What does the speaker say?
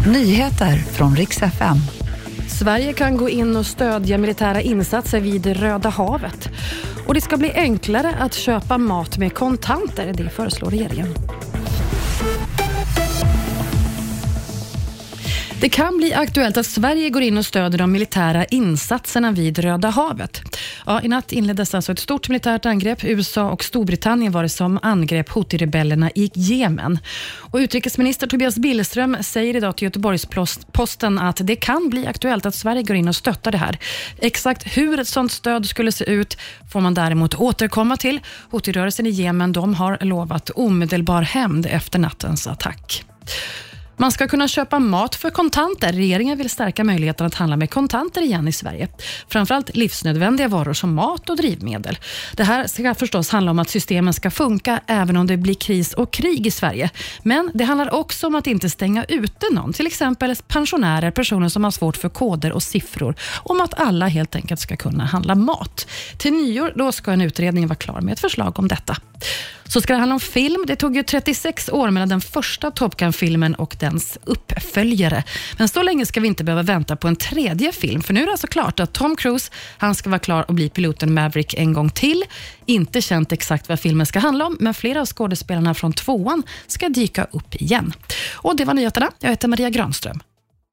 Nyheter från riks FM. Sverige kan gå in och stödja militära insatser vid Röda havet. Och Det ska bli enklare att köpa mat med kontanter, det föreslår regeringen. Det kan bli aktuellt att Sverige går in och stöder de militära insatserna vid Röda havet. Ja, I natt inleddes alltså ett stort militärt angrepp. USA och Storbritannien var det som angrep Houthi-rebellerna i Jemen. Och utrikesminister Tobias Billström säger idag till Göteborgs-Posten att det kan bli aktuellt att Sverige går in och stöttar det här. Exakt hur ett sådant stöd skulle se ut får man däremot återkomma till. Houthi-rörelsen i Jemen de har lovat omedelbar hämnd efter nattens attack. Man ska kunna köpa mat för kontanter. Regeringen vill stärka möjligheten att handla med kontanter igen i Sverige. Framförallt livsnödvändiga varor som mat och drivmedel. Det här ska förstås handla om att systemen ska funka även om det blir kris och krig i Sverige. Men det handlar också om att inte stänga ute någon, till exempel pensionärer, personer som har svårt för koder och siffror, om att alla helt enkelt ska kunna handla mat. Till nyår då ska en utredning vara klar med ett förslag om detta. Så ska det handla om film. Det tog ju 36 år mellan den första Top Gun-filmen och dens uppföljare. Men så länge ska vi inte behöva vänta på en tredje film, för nu är det alltså klart att Tom Cruise han ska vara klar och bli piloten Maverick en gång till. Inte känt exakt vad filmen ska handla om, men flera av skådespelarna från tvåan ska dyka upp igen. Och Det var nyheterna. Jag heter Maria Granström.